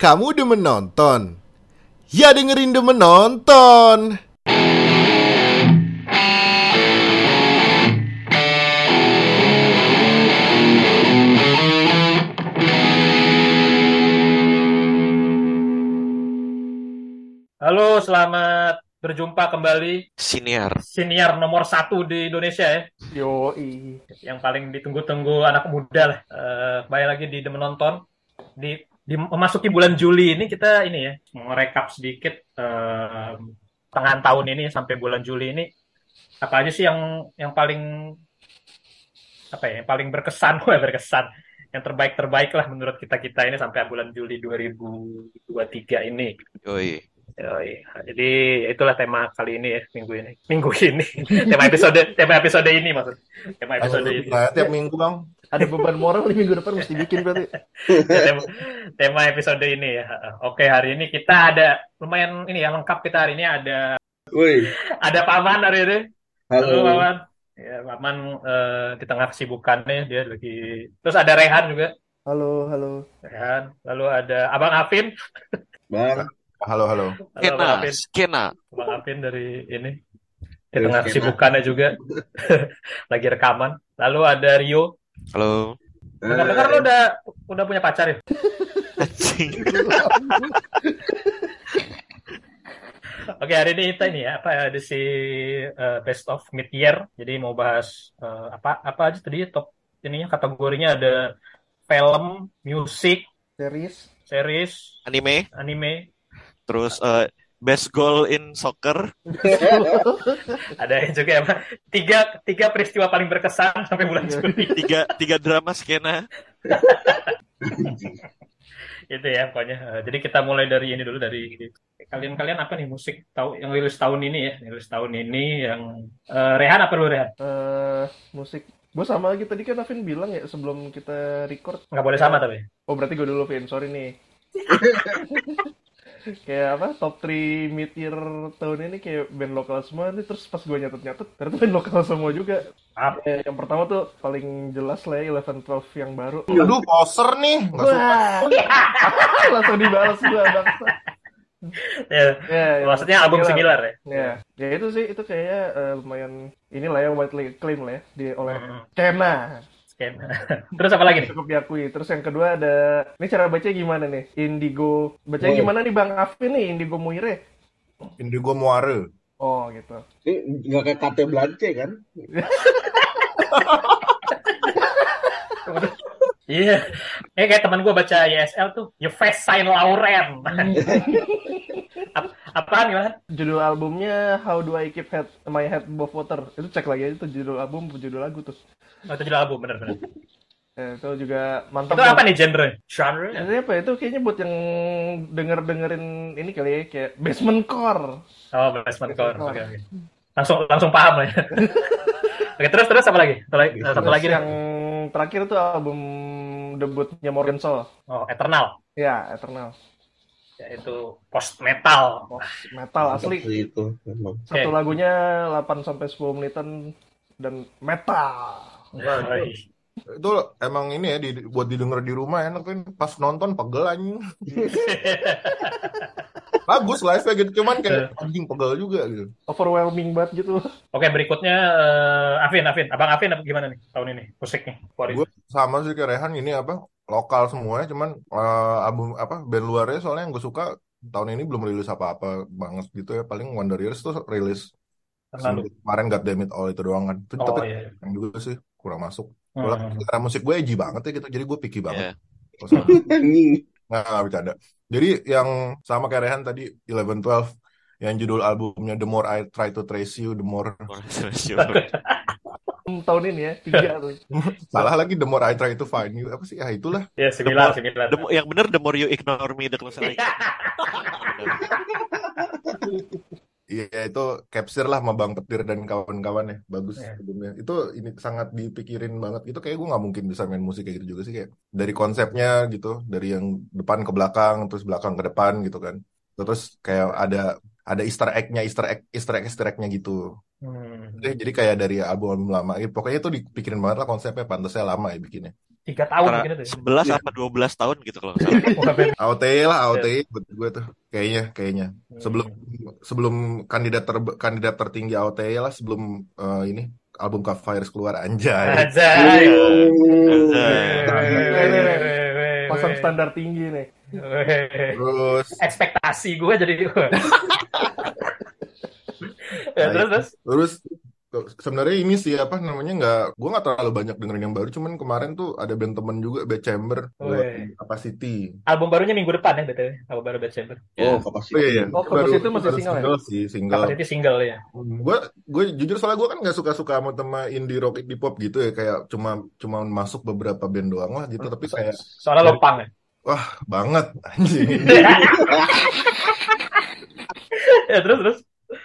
Kamu demen nonton? Ya dengerin demen nonton. Halo, selamat berjumpa kembali Siniar. senior nomor satu di Indonesia ya, Yoi. yang paling ditunggu-tunggu anak muda lah. Eh, kembali lagi di Demen Nonton. Di, di memasuki bulan Juli ini kita ini ya merekap sedikit eh, tengah tahun ini sampai bulan Juli ini apa aja sih yang yang paling apa ya, yang paling berkesan, wah berkesan, yang terbaik terbaik lah menurut kita kita ini sampai bulan Juli 2023 ini. Yoi. Yoi. Jadi itulah tema kali ini ya minggu ini. Minggu ini. tema episode tema episode ini maksud. Tema episode ini. Nah, tiap minggu bang. Ada beban moral nih minggu depan mesti bikin berarti. tema, tema episode ini ya. Oke, hari ini kita ada lumayan ini ya lengkap kita hari ini ada Woi, ada Paman hari ini. Halo halo. Paman. Ya, Paman eh, di tengah kesibukannya dia lagi terus ada Rehan juga. Halo, halo. Rehan. Lalu ada Abang Afin. Bang, Halo, halo. Skena, Afin. skena. Bang Apin dari ini di Dari tengah kesibukannya juga lagi rekaman. Lalu ada Rio. Halo. Dengar-dengar lo udah udah punya pacar ya? Anjing. Oke hari ini kita ini ya apa ada si eh, best of mid year. Jadi mau bahas eh, apa apa aja tadi top ininya kategorinya ada film, musik, Series. series, Anime. anime. Terus eh, best goal in soccer. Ada yang juga apa? Tiga tiga peristiwa paling berkesan sampai bulan Juli. Tiga tiga drama skena. itu ya pokoknya Eh, jadi kita mulai dari ini dulu dari kalian-kalian apa nih musik tahu yang rilis tahun ini ya rilis tahun ini yang eh, Rehan apa dulu Rehan Eh, musik. Gue sama lagi tadi kan Avin bilang ya sebelum kita record. nggak boleh sama tapi Oh berarti gue dulu Vin, sorry nih. kayak apa top 3 mid year tahun ini kayak band lokal semua nih terus pas gue nyatet-nyatet ternyata band lokal semua juga Maaf. Eh, yang pertama tuh paling jelas lah ya Eleven Twelve yang baru Aduh, poser nih. Nggak suka. Langsung dibalas gue bangsa ya, ya, ya, maksudnya album similar. similar ya Ya, ya itu sih itu kayaknya eh, lumayan inilah ya widely acclaim lah ya di oleh Hmm, Kena. terus apa lagi nih cukup diakui. Terus yang kedua ada ini cara baca gimana nih? Indigo. Bacanya Oh. gimana nih Bang Afin nih Indigo Muire? Indigo Moire. Oh, gitu. ini nggak kayak KT Blance kan? iya eh kayak teman gue baca YSL tuh You Face Sign Lauren Ap- apaan gimana Judul albumnya How Do I Keep Head My Head Above Water. Itu cek lagi tuh judul album, judul lagu tuh. oh, itu judul album bener-bener Eh, itu juga mantap. itu apa nih genre genre Ini apa itu kayaknya buat yang denger dengerin ini kali ya kayak basement core. oh basement core oke oke langsung langsung paham lah ya oke terus terus apa lagi satu lagi satu Terus lagi nih. yang terakhir tuh album debutnya Morgan Soul. oh Eternal Ya, Eternal. Yaitu post metal Metal asli. Seperti itu memang. Satu Oke. lagunya 8 sampai 10 menitan dan metal. Woi. Itu emang ini ya di- buat didengar di rumah enak kan. Pas nonton pegel anjing. Bagus live-nya gitu. Cuman kayak anjing pegel juga gitu. Overwhelming banget gitu. Oke berikutnya eh, Afin Afin abang Afin apa gimana nih tahun ini musiknya Gue sama sih kayak Rehan ini apa lokal semua cuman eh, album apa band luarnya soalnya yang gue suka tahun ini belum rilis apa-apa banget gitu ya. Paling Wonder Years tuh rilis lalu kemarin God Damn It All itu doang kan. Itu oh tapi iya. yang juga sih kurang masuk. Hmm. Selera musik gue edgy banget ya gitu jadi gue picky banget. Anjing. nggak nggak bercanda. Jadi yang sama kayak Rehan tadi Eleven Twelve yang judul albumnya The More I Try to Trace You The More Tahun ini ya, tiga tuh. salah lagi The More I Try to Find You. Apa sih? Ya itulah. Ya The mo- yang bener the more you ignore me the closer I get. Iya itu capture lah sama Bang Petir dan kawan-kawan ya. Bagus Iya. albumnya itu ini sangat dipikirin banget. Gitu kayak gue nggak mungkin bisa main musik kayak gitu juga sih kayak dari konsepnya gitu dari yang depan ke belakang terus belakang ke depan gitu kan. Terus kayak ada ada Easter egg-nya Easter egg Easter egg Easter egg-nya gitu Hmm. jadi, jadi kayak dari album-album lama Eh, pokoknya itu dipikirin banget lah konsepnya pantasnya lama ya bikinnya tiga tahun Antara mungkin itu. ya. 11 Iya. apa 12 tahun gitu kalau nggak salah. Ben. AOTY lah AOTY buat gue tuh kayaknya kayaknya sebelum Hmm. sebelum kandidat ter kandidat tertinggi AOTY lah sebelum eh, ini album Cup Virus keluar anjay Anjay. Anjay. Pasang standar tinggi nih. Terus? Ekspektasi gue jadi ya, terus terus? Terus sebenarnya ini sih apa namanya nggak gue nggak terlalu banyak dengerin yang baru. Cuman kemarin tuh ada band temen juga Bad Chamber. Capacity album barunya minggu depan ya betul. Album baru Bad Chamber. Ya. Oh, kapasitas. oh iya iya. Oh, Capacity masih baru single ya? single sih single. Capacity single ya gue gue jujur soalnya gue kan nggak suka suka sama tema indie rock indie pop gitu ya. Kayak cuma cuma masuk beberapa band doang lah gitu. Tapi kayak soalnya lo pang ya banget anjing. Ya terus terus.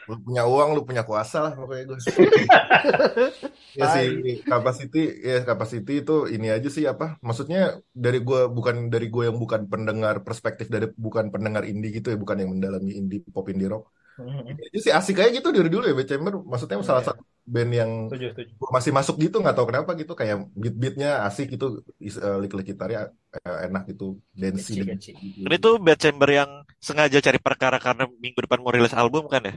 Lu punya uang lu punya kuasa lah pokoknya gue ya sih capacity ya capacity itu ini aja sih apa maksudnya dari gue bukan dari gue yang bukan pendengar perspektif dari bukan pendengar indie gitu ya bukan yang mendalami indie pop indie rock Hmm, ini aja sih asik aja gitu dari dulu ya Bad Chamber maksudnya salah Iya. satu band yang setuju setuju gua masih masuk gitu nggak tahu kenapa gitu kayak beat beatnya asik gitu is- eh, lick lick gitarnya eh, enak gitu dancey dance. kecil. Ini tuh Bad Chamber yang sengaja cari perkara karena minggu depan mau rilis album kan ya?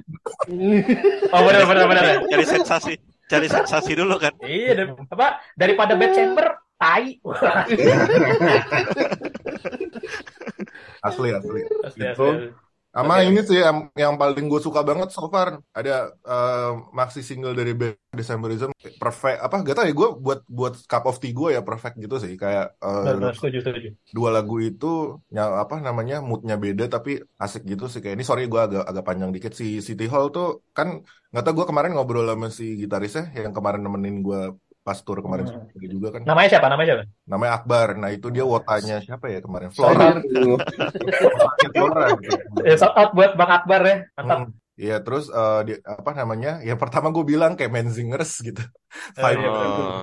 oh benar benar benar. Cari sensasi, cari sensasi dulu kan? iya dan- apa daripada Bad Chamber tai asli asli Asli, Gitu. asli. Sama Oke. ini sih yang, yang paling gue suka banget so far. Ada eh, maxi single dari band Decemberism perfect apa gak tau ya gue buat buat cup of tea gue ya perfect gitu sih. Kayak benar, setuju setuju dua lagu itu ya, apa namanya moodnya beda tapi asik gitu sih. Kayak ini sorry gue agak agak panjang dikit. Si City Hall tuh kan nggak tau gue kemarin ngobrol sama si gitarisnya yang kemarin nemenin gue pas tour kemarin Hmm. juga kan namanya siapa namanya siapa namanya Akbar nah itu dia wotanya siapa ya kemarin Flora. Flora gitu. ya shout out buat Bang Akbar ya mantap Hmm. Iya terus eh, di- apa namanya? Ya pertama gue bilang kayak Menzingers gitu. Oh, Vibe iya,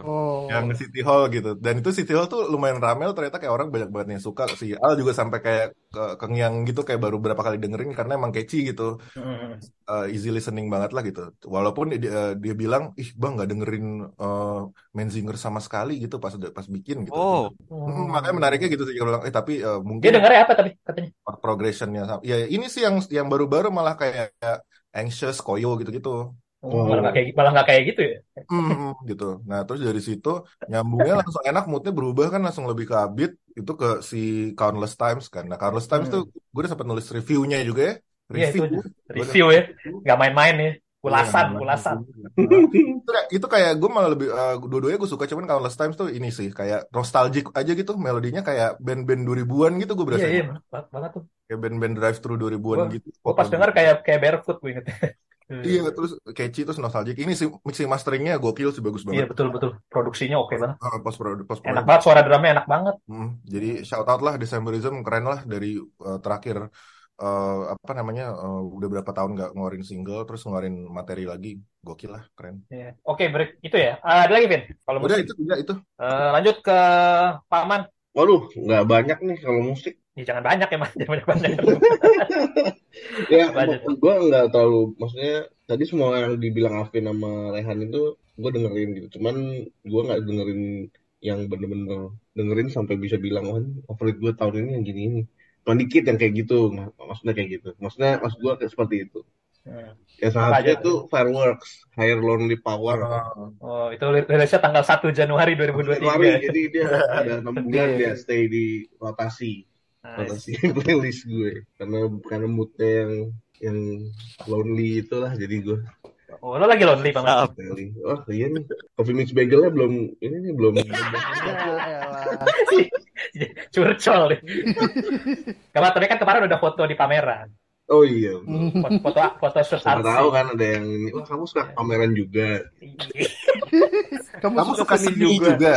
Oh. Yang City Hall gitu. Dan itu City Hall tuh lumayan ramel ternyata kayak orang banyak banget yang suka. Si Al juga sampai kayak ke kengyang gitu kayak baru berapa kali dengerin karena emang catchy gitu. Hmm. Eh, easy listening banget lah gitu. Walaupun dia, dia bilang, "Ih, Bang, nggak dengerin eh, Menzingers sama sekali gitu pas pas bikin gitu." Oh, Hmm, makanya menariknya gitu sih bilang, "Eh, tapi eh, mungkin dia dengarnya apa tapi katanya progressionnya sama. Ya ini sih yang yang baru-baru malah kayak anxious, koyo gitu-gitu. Oh, malah nggak kayak malah nggak kayak gitu ya Hmm, gitu. Nah, terus dari situ nyambungnya langsung enak, moodnya berubah kan langsung lebih ke upbeat itu ke si Countless Times kan. Nah, Countless Times Hmm. tuh gue udah sempat nulis reviewnya juga ya. Iya, itu Review. review ya nggak main-main ya ulasan Iya, ulasan itu, kayak- itu kayak gue malah lebih eh, dua-duanya gue suka cuman Countless Times tuh ini sih kayak nostalgic aja gitu melodinya kayak band-band 2000-an gitu gue berasa. Iya iya banget banget tuh. Kayak band-band drive through 2000-an Gua- gitu. gue pas dengar kayak kayak barefoot gue inget. Iya, terus catchy terus nostalgic. Ini sih mixing masteringnya gokil sih bagus iya banget. betul betul. Produksinya oke banget. Ah, post produk post enak banget suara drumnya enak banget. Hmm, jadi shout out lah Decemberism keren lah dari uh, terakhir uh, apa namanya uh, udah berapa tahun nggak ngeluarin single terus ngeluarin materi lagi gokil lah keren. Iya. oke break itu ya Ah, ada lagi Vin kalau Udah musik itu udah itu. Eh, lanjut ke Paman Waduh, nggak banyak nih kalau musik. ya, jangan banyak ya mas jangan banyak banyak Ya, gue nggak terlalu, maksudnya tadi semua yang dibilang Alvin sama Rehan itu gue dengerin gitu. Cuman gue nggak dengerin yang bener-bener dengerin sampai bisa bilang, oh favorit gue tahun ini yang gini ini. Cuma dikit yang kayak gitu, mak- maksudnya kayak gitu. Maksudnya maksud gue kayak seperti itu. Hmm. Ya salah Apa aja satunya itu Fireworks, Higher Lonely Power. oh itu rilisnya tanggal 1 Januari Februari, 2023 jadi dia ada enam bulan dia iya. stay di rotasi. Nice. rotasi playlist gue karena karena moodnya yang yang lonely itulah jadi gue oh lo lagi lonely. Kali. Oh iya nih, coffee mix bagelnya belum ini nih belum. curcol nih Kalau tapi kan kemarin udah foto di pameran Oh iya. foto foto, foto artsy. tahu kan ada yang ini. Wah kamu suka pameran juga. Kamu, Kamu suka suka seni juga. juga.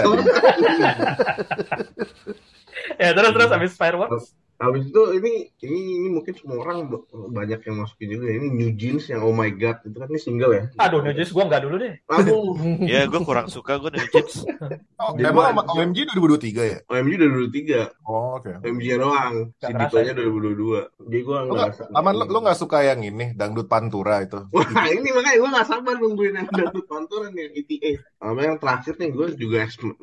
ya terus terus abis fireworks Habis itu ini ini ini mungkin semua orang banyak yang masukin juga ya. Ini New Jeans yang Oh My God itu kan ini single ya. Aduh, New Jeans gue nggak dulu deh. Aduh, Ya gue kurang suka gue New Jeans. Oh, emang gua- sama OMG 2023 ya? OMG udah dulu tiga, Oh, oke. OMG doang, Nggak si kerasa Ditonya 2022. Jadi gue nggak nggak, aman lo, lo nggak suka yang ini dangdut pantura itu? Wah ini makanya gue gak sabar nungguin yang dangdut panturan yang ETA. Sama yang terakhir nih gue juga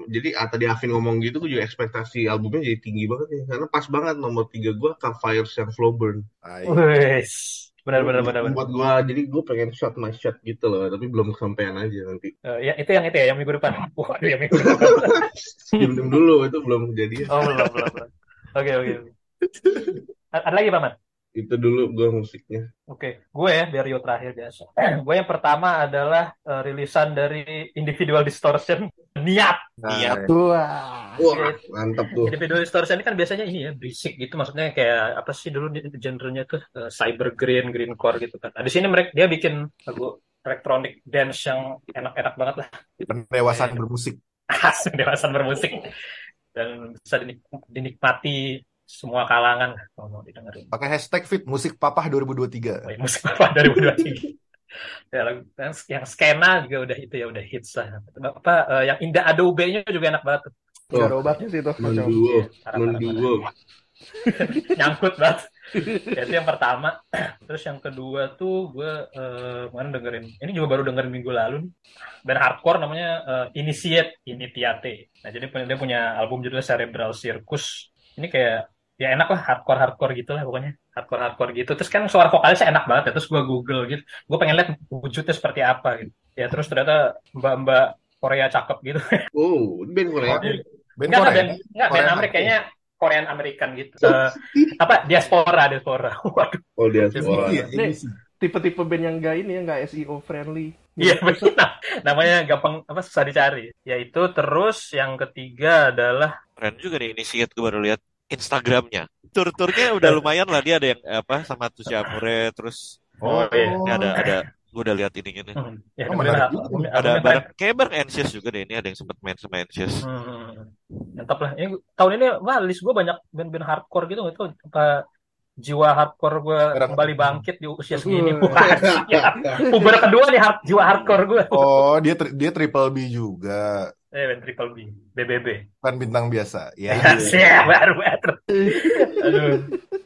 jadi ah, tadi Afin ngomong gitu gue juga ekspektasi albumnya jadi tinggi banget nih karena pas banget nomor tiga gue Fires yang Flowburn. Ay. Wes, benar benar benar. benar. Buat gue jadi gue pengen shot my shot gitu loh tapi belum kesampaian aja nanti. Eh, ya itu yang itu ya, yang minggu depan. Waduh, yang minggu depan. Diam dulu itu belum kejadian. Oh belum belum belum. Oke oke. Ada lagi paman? Itu dulu gue musiknya. Oke, gue ya biar Rio terakhir biasa. gue yang pertama adalah eh, rilisan dari Individual Distortion, Niat. Nah, Iya. Wah. Wah mantap tuh. Individual Distortion ini kan biasanya ini ya berisik gitu, maksudnya kayak apa sih dulu di- genrenya tuh eh, cyber green, greencore gitu kan. Nah, di sini mereka dia bikin lagu electronic dance yang enak-enak banget lah. pendewasaan bermusik. Asli dewasa bermusik dan bisa dinik- dinikmati semua kalangan kalau mau didengerin. Pakai hashtag fit musik papah 2023. Oh, ya, musik apa dari 2023? Ya, lagu yang, yang skena juga udah itu ya udah hits lah. Apa eh, yang Indah Adobe-nya juga enak banget. tuh. Oh, obatnya sih itu. Menduo, menduo. Nyangkut banget. Ya, itu yang pertama. Terus yang kedua tuh gue eh, kemarin dengerin. Ini juga baru dengerin minggu lalu nih. Band hardcore namanya eh, Initiate, Initiate. Nah jadi punya- dia punya album judulnya Cerebral Circus. Ini kayak ya enak lah hardcore hardcore gitu lah pokoknya hardcore hardcore gitu terus kan suara vokalisnya enak banget ya terus gue google gitu gue pengen lihat wujudnya seperti apa gitu ya terus ternyata mbak-mbak Korea cakep gitu Oh, ini band Korea. Oh, Band Enggak, enggak, Korea. band, enggak, band Amerika, kayaknya Korean American gitu. Eh, apa, diaspora, diaspora. Waduh, Oh dia ABC semua. Nih. ABC. Tipe-tipe band yang gak ini ya, gak SEO friendly. iya benar. Namanya gampang, apa, susah dicari. Yaitu terus yang ketiga adalah, Keren juga nih inisiat gue baru lihat Instagramnya. Tur-turnya udah lumayan lah dia ada yang eh, apa sama Tusha Amore terus oh, iya. ini ada ada gue udah lihat ininya nih. Hmm, ya, Oh, menarik juga. Ada bareng kayak bareng Anxious juga deh ini ada yang sempat main sama Anxious. Hmm, mantap lah. Ini tahun ini, wah, list gue banyak band-band hardcore gitu. Itu apa, jiwa hardcore gue kembali bangkit di usia segini. Uh. Wah, siap. Uber kedua nih, hard- jiwa hardcore gue. Oh, dia tri- dia triple B juga. Eh, band Triple B, BBB. Kan bintang biasa. Ya. Ya, siap, baru baru. Aduh.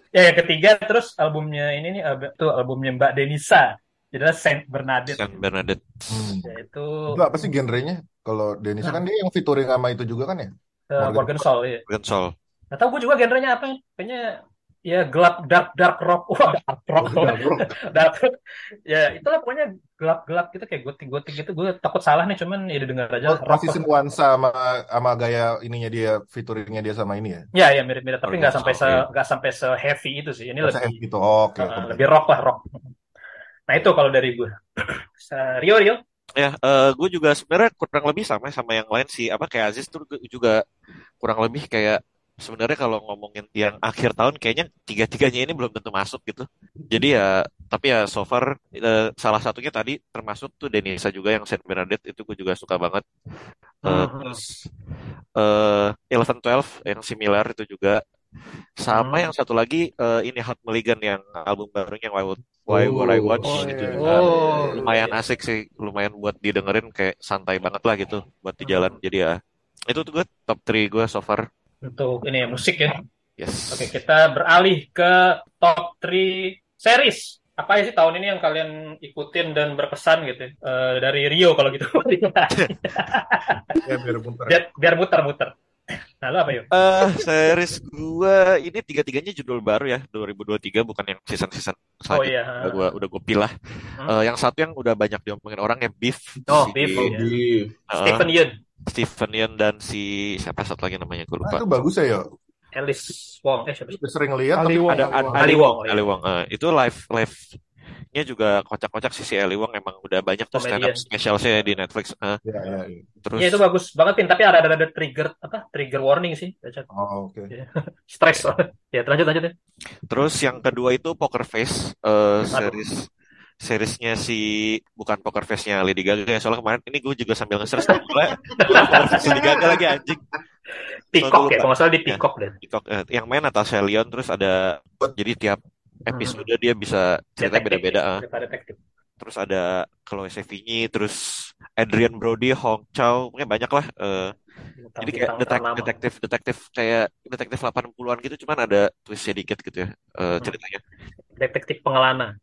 Ya, yang ketiga terus albumnya ini nih alb- tuh albumnya Mbak Denisa. Judulnya Saint Bernadette. San Bernadette. Hmm. Yaitu Itu apa sih genrenya? Kalau Denisa kan dia yang featuring sama itu juga kan ya? uh, Morgan Soul ya. Morgan Soul. Gak tau gue juga genrenya apa ya. Kayaknya ya gelap dark dark rock. Wah, dark rock. dark rock. Ya, itulah pokoknya gelap-gelap gitu kayak gotik-gotik gitu. Gue takut salah nih cuman ya didengar aja. Oh, rock. masih senuansa sama sama gaya ininya dia featuringnya dia sama ini ya? Ya, ya mirip-mirip tapi nggak sampai se nggak sampai se heavy itu sih. Ini Masa lebih gitu. Oh, Oke, uh, oke. lebih rock lah rock. Nah itu kalau dari gue. Rio Rio. Ya, eh gue juga sebenarnya kurang lebih sama sama yang lain sih. Apa kayak Aziz tuh juga kurang lebih kayak sebenarnya kalau ngomongin yang akhir tahun kayaknya tiga-tiganya ini belum tentu masuk gitu. Jadi ya, tapi ya so far eh, salah satunya tadi termasuk tuh Denisa juga yang Saint Bernadette itu gue juga suka banget. Mhm. terus eh Eleven Twelve yang similar itu juga. Sama Hmm. yang satu lagi eh, ini Hot Mulligan yang album barunya yang Why Would Why Would I Watch Oh, itu iya. juga Oh, lumayan asik sih, lumayan buat didengerin kayak santai banget lah gitu buat di jalan. Jadi ya itu tuh gue top 3 gue so far. Untuk ini ya musik ya. Yes. Oke, kita beralih ke top 3 series. Apa sih tahun ini yang kalian ikutin dan berkesan gitu? Eh, dari Rio kalau gitu. Ya biar muter. biar biar muter-muter. Nah, lu apa yuk? Eh, series gue ini tiga-tiganya judul baru ya 2023 bukan yang season-season Oh selanjutnya. iya. Udah gue udah gue pilah. Hmm. Eh, yang satu yang udah banyak diomongin orang ya Beef. Oh, Si- Beef, Oh, iya. Beef. eh, Stephen Yeun, Stephen Yeun dan si siapa satu lagi namanya gue Ah, lupa. itu bagus ya, yo. Alice Wong, eh siapa sih? Sering lihat Ali tapi Wong. Ada Ali Wong. ada- Ali Wong, iya. Ali Wong. Eh, itu live live nya juga kocak-kocak sih si Ali Wong emang udah banyak tuh stand up specialsnya di Netflix. Eh, ya, ya, ya. terus Iya itu bagus banget Pin, tapi ada ada, ada trigger apa? Trigger warning sih. Baca. Oh, oke. Stress. ya, lanjut lanjut ya. Terus yang kedua itu Poker Face, eh, series seriesnya si bukan Poker Face-nya Lady Gaga ya. Soalnya kemarin ini gue juga sambil nge-search gue Lady Gaga lagi anjing. Peacock lupa. ya, kalau nggak salah di Ya. Peacock deh. Peacock, eh, yang main Natasha Lyon terus ada jadi tiap episode dia bisa beda-beda. ah. cerita detektif. Terus ada Chloe Sevigny, terus Adrian Brody, Hong Chow, pokoknya banyak lah. eh, jadi kayak detek- detektif detektif kayak detektif 80-an gitu, cuman ada twistnya dikit gitu ya eh, Hmm. ceritanya. Detektif pengelana.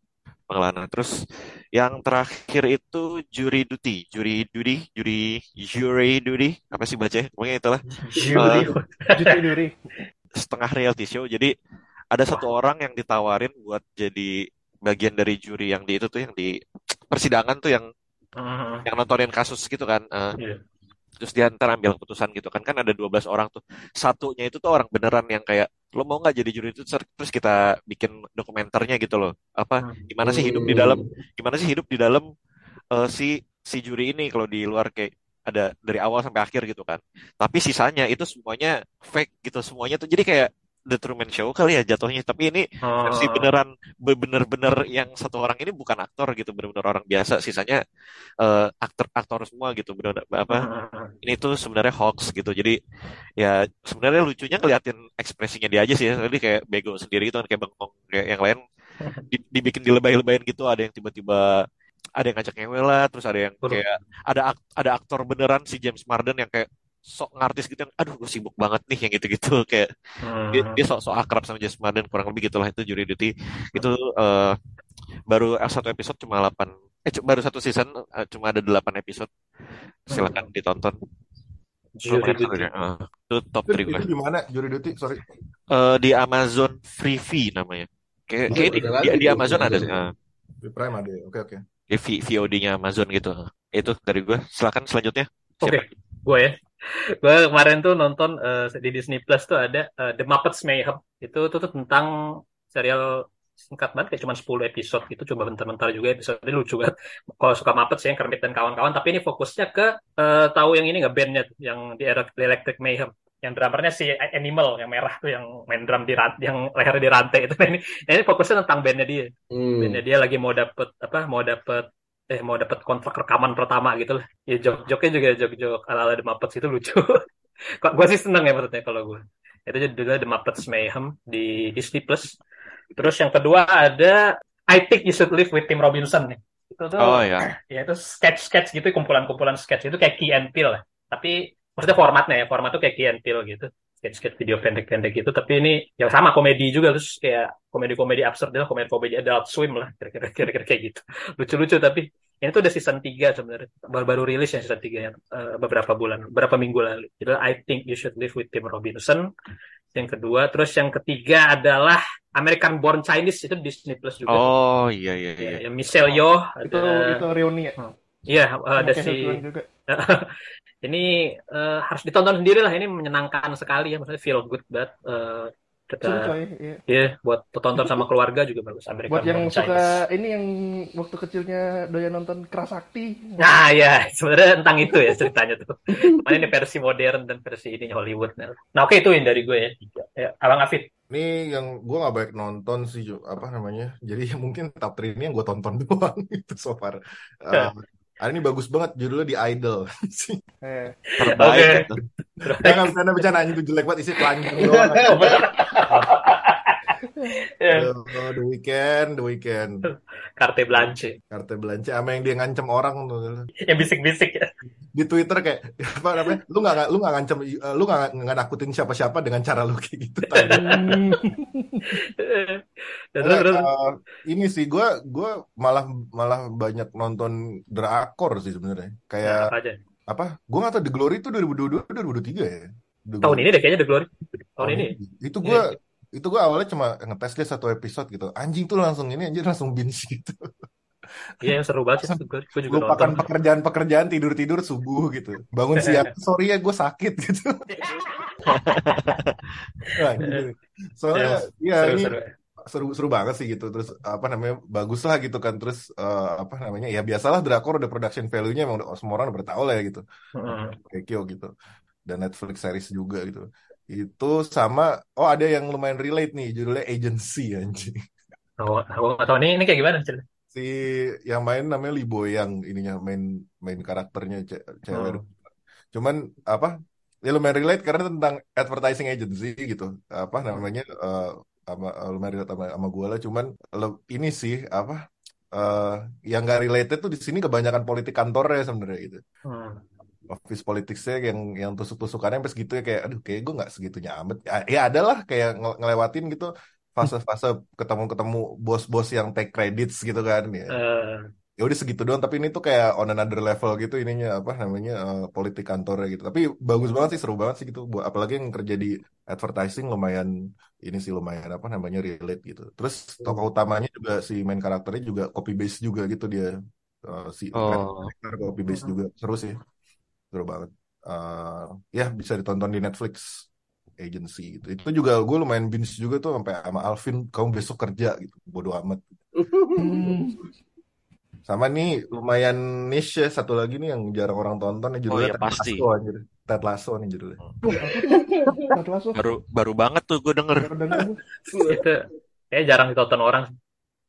Pengelana. Terus yang terakhir itu Jury Duty, Jury Duty, Jury Jury Duty, apa sih bacanya? Pokoknya itulah Jury. Juti Duri. setengah reality show. Jadi ada satu orang yang ditawarin buat jadi bagian dari juri yang di itu tuh yang di persidangan tuh yang Hmm. yang nontonin kasus gitu kan. Eh, Iya. Terus dia ntar ambil keputusan gitu kan. Kan ada 12 orang tuh. Satunya itu tuh orang beneran yang kayak lo mau nggak jadi juri itu Ter- terus kita bikin dokumenternya gitu loh. Apa Hmm. gimana sih hidup di dalam gimana sih hidup di dalam eh, si si juri ini kalau di luar kayak ada dari awal sampai akhir gitu kan. Tapi sisanya itu semuanya fake gitu semuanya tuh jadi kayak The Truman Show kali ya jatuhnya. Tapi ini versi Oh. beneran bener-bener yang satu orang ini bukan aktor gitu bener-bener orang biasa. Sisanya eh, aktor aktor semua gitu bener apa Hmm. ini tuh sebenarnya hoax gitu. Jadi ya sebenarnya lucunya ngeliatin ekspresinya dia aja sih. ya. Jadi kayak bego sendiri gitu kan kayak bengong kayak yang lain di- dibikin dilebay-lebayin gitu. Ada yang tiba-tiba ada yang ngajak ngewe lah, terus ada yang kayak ada ak- ada aktor beneran si James Marden yang kayak sok ngartis gitu yang aduh gue sibuk banget nih yang gitu-gitu kayak Hmm. dia, dia sok sok akrab sama James Marden kurang lebih gitulah itu Jury Duty itu eh, baru satu episode cuma 8 eh baru satu season eh, cuma ada 8 episode silakan ditonton Jury Duty. Eh, itu top Itu, 3 gue itu di mana? Jury Duty, sorry. Eh, di Amazon Freevee namanya kayak kayak di, di, di Amazon ada eh, Di Prime ada. ya? Oke, oke. di VOD-nya Amazon gitu itu dari gue silakan selanjutnya Oke, gue ya. Gue kemarin tuh nonton eh, di Disney Plus tuh ada eh, The Muppets Mayhem. Itu tuh, tuh tentang serial singkat banget kayak cuma 10 episode gitu. Coba bentar-bentar juga episode ini lucu banget. Kalau suka Muppets ya yang Kermit dan kawan-kawan. Tapi ini fokusnya ke eh, tahu yang ini nggak bandnya tuh, yang di Elec- Electric Mayhem. Yang drummernya si Animal yang merah tuh yang main drum di yang lehernya di rantai itu. Ini ini fokusnya tentang bandnya dia. Hmm. bandnya dia lagi mau dapet apa mau dapet eh mau dapet kontrak rekaman pertama gitu lah. Ya jok-joknya juga jok-jok ala-ala The Muppets itu lucu. Kok gue sih seneng ya maksudnya kalau gue itu judulnya The Muppets Mayhem di Disney Plus. Terus yang kedua ada I Think You Should Live with Tim Robinson nih. Itu tuh oh ya ya itu sketch-sketch gitu kumpulan-kumpulan sketch itu kayak Key and Peele lah. Tapi maksudnya formatnya ya format tuh kayak Key and Peele gitu sketch-sketch video pendek-pendek gitu. Tapi ini ya sama komedi juga terus kayak komedi-komedi absurd lah komedi-komedi Adult Swim lah kira-kira kira-kira kayak gitu. Lucu-lucu tapi ini tuh udah season 3 sebenarnya. Baru-baru rilis ya season 3 ya eh, beberapa bulan beberapa minggu lalu. Jadi I Think You Should Live with Tim Robinson. Yang kedua terus yang ketiga adalah American Born Chinese itu Disney Plus juga. Oh iya iya iya. ya, ya Michelle Yeoh Itu ada itu reuni ya. Iya, Sama ada si juga. ini eh, harus ditonton sendiri lah. Ini menyenangkan sekali ya, maksudnya feel good banget. Eh, kita, coy. Iya. ya buat tonton sama keluarga juga bagus. American Buat yang Born suka Chinese. ini yang waktu kecilnya doyan nonton Kerasakti. Nah ya, sebenarnya tentang itu ya ceritanya tuh. Cuman ini versi modern dan versi ini Hollywood. Nah oke itu yang dari gue ya. Tiga. Ya, Abang Afid. Ini yang gue gak baik nonton sih, Jo. apa namanya? Jadi mungkin top 3 ini yang gue tonton doang itu so far. Eh, ah, ini bagus banget judulnya The Idol. Eh, terbaik Oke. gitu. Jangan bercanda bercanda itu jelek banget isi telanjang doang. Oh, bener. Ya, Oh, the weekend, the weekend. Carte Blanche. Kartu belanja sama yang dia ngancem orang tuh. Yang bisik-bisik ya. Di Twitter kayak apa namanya? Lu nggak lu nggak ngancem eh, lu nggak nggak nakutin siapa-siapa dengan cara lu kayak gitu. Dan terus. Eh, ini sih gue gue malah malah banyak nonton drakor sih sebenarnya. Kayak apa aja? apa? Gue nggak tahu The Glory itu 2022 2023 ya. The Tahun Glory. ini deh kayaknya The Glory. Tahun ini. Itu gue itu gue awalnya cuma ngetes dia satu episode gitu. Anjing tuh langsung ini anjir langsung binge gitu. Iya yang seru banget sih. Gue, juga Lupakan nonton. pekerjaan-pekerjaan tidur-tidur subuh gitu. Bangun siang, sorry ya gue sakit gitu. Nah, gitu. Soalnya ya ini Seru-seru. seru seru banget sih gitu. Terus apa namanya bagus lah gitu kan. Terus eh, apa namanya ya biasalah drakor udah production value-nya emang udah- semua orang udah lah ya gitu. Hmm. Kekyo gitu. Dan Netflix series juga gitu. Itu sama oh ada yang lumayan relate nih judulnya Agency anjing. Oh, aku nggak tahu ini, ini kayak gimana cerita? Si yang main namanya Lee Boyang ininya main main karakternya ce- cewek. Hmm. Cuman apa ya lumayan relate karena tentang advertising agency gitu apa namanya eh sama eh, lumayan relate sama, sama gue lah cuman ini sih apa eh yang gak related tuh di sini kebanyakan politik kantornya sebenarnya gitu Hmm. office politicsnya yang yang tusuk-tusukannya sampai segitu ya kayak aduh kayak gue nggak segitunya amat ya, ya ada lah kayak nge- ngelewatin gitu fase-fase ketemu-ketemu bos-bos yang take credits gitu kan ya. Eh, ya udah segitu doang tapi ini tuh kayak on another level gitu ininya apa namanya eh, politik kantornya gitu. Tapi bagus banget sih seru banget sih gitu. Buat apalagi yang kerja di advertising lumayan ini sih lumayan apa namanya relate gitu. Terus tokoh utamanya juga si main karakternya juga copy base juga gitu dia. Eh, si Oh. karakter copy base juga. Seru sih. Seru banget. Eh, ya bisa ditonton di Netflix agency gitu itu juga gue lumayan binge juga tuh sampai sama Alvin kamu besok kerja gitu bodo amat Hmm. Sama nih lumayan niche ya, satu lagi nih yang jarang orang tonton nih judulnya iya, Ted pasti. Lasso anjir. Ted Lasso nih judulnya. Ted Lasso. Baru baru banget tuh gue denger. Baru denger gue. itu kayak jarang ditonton orang.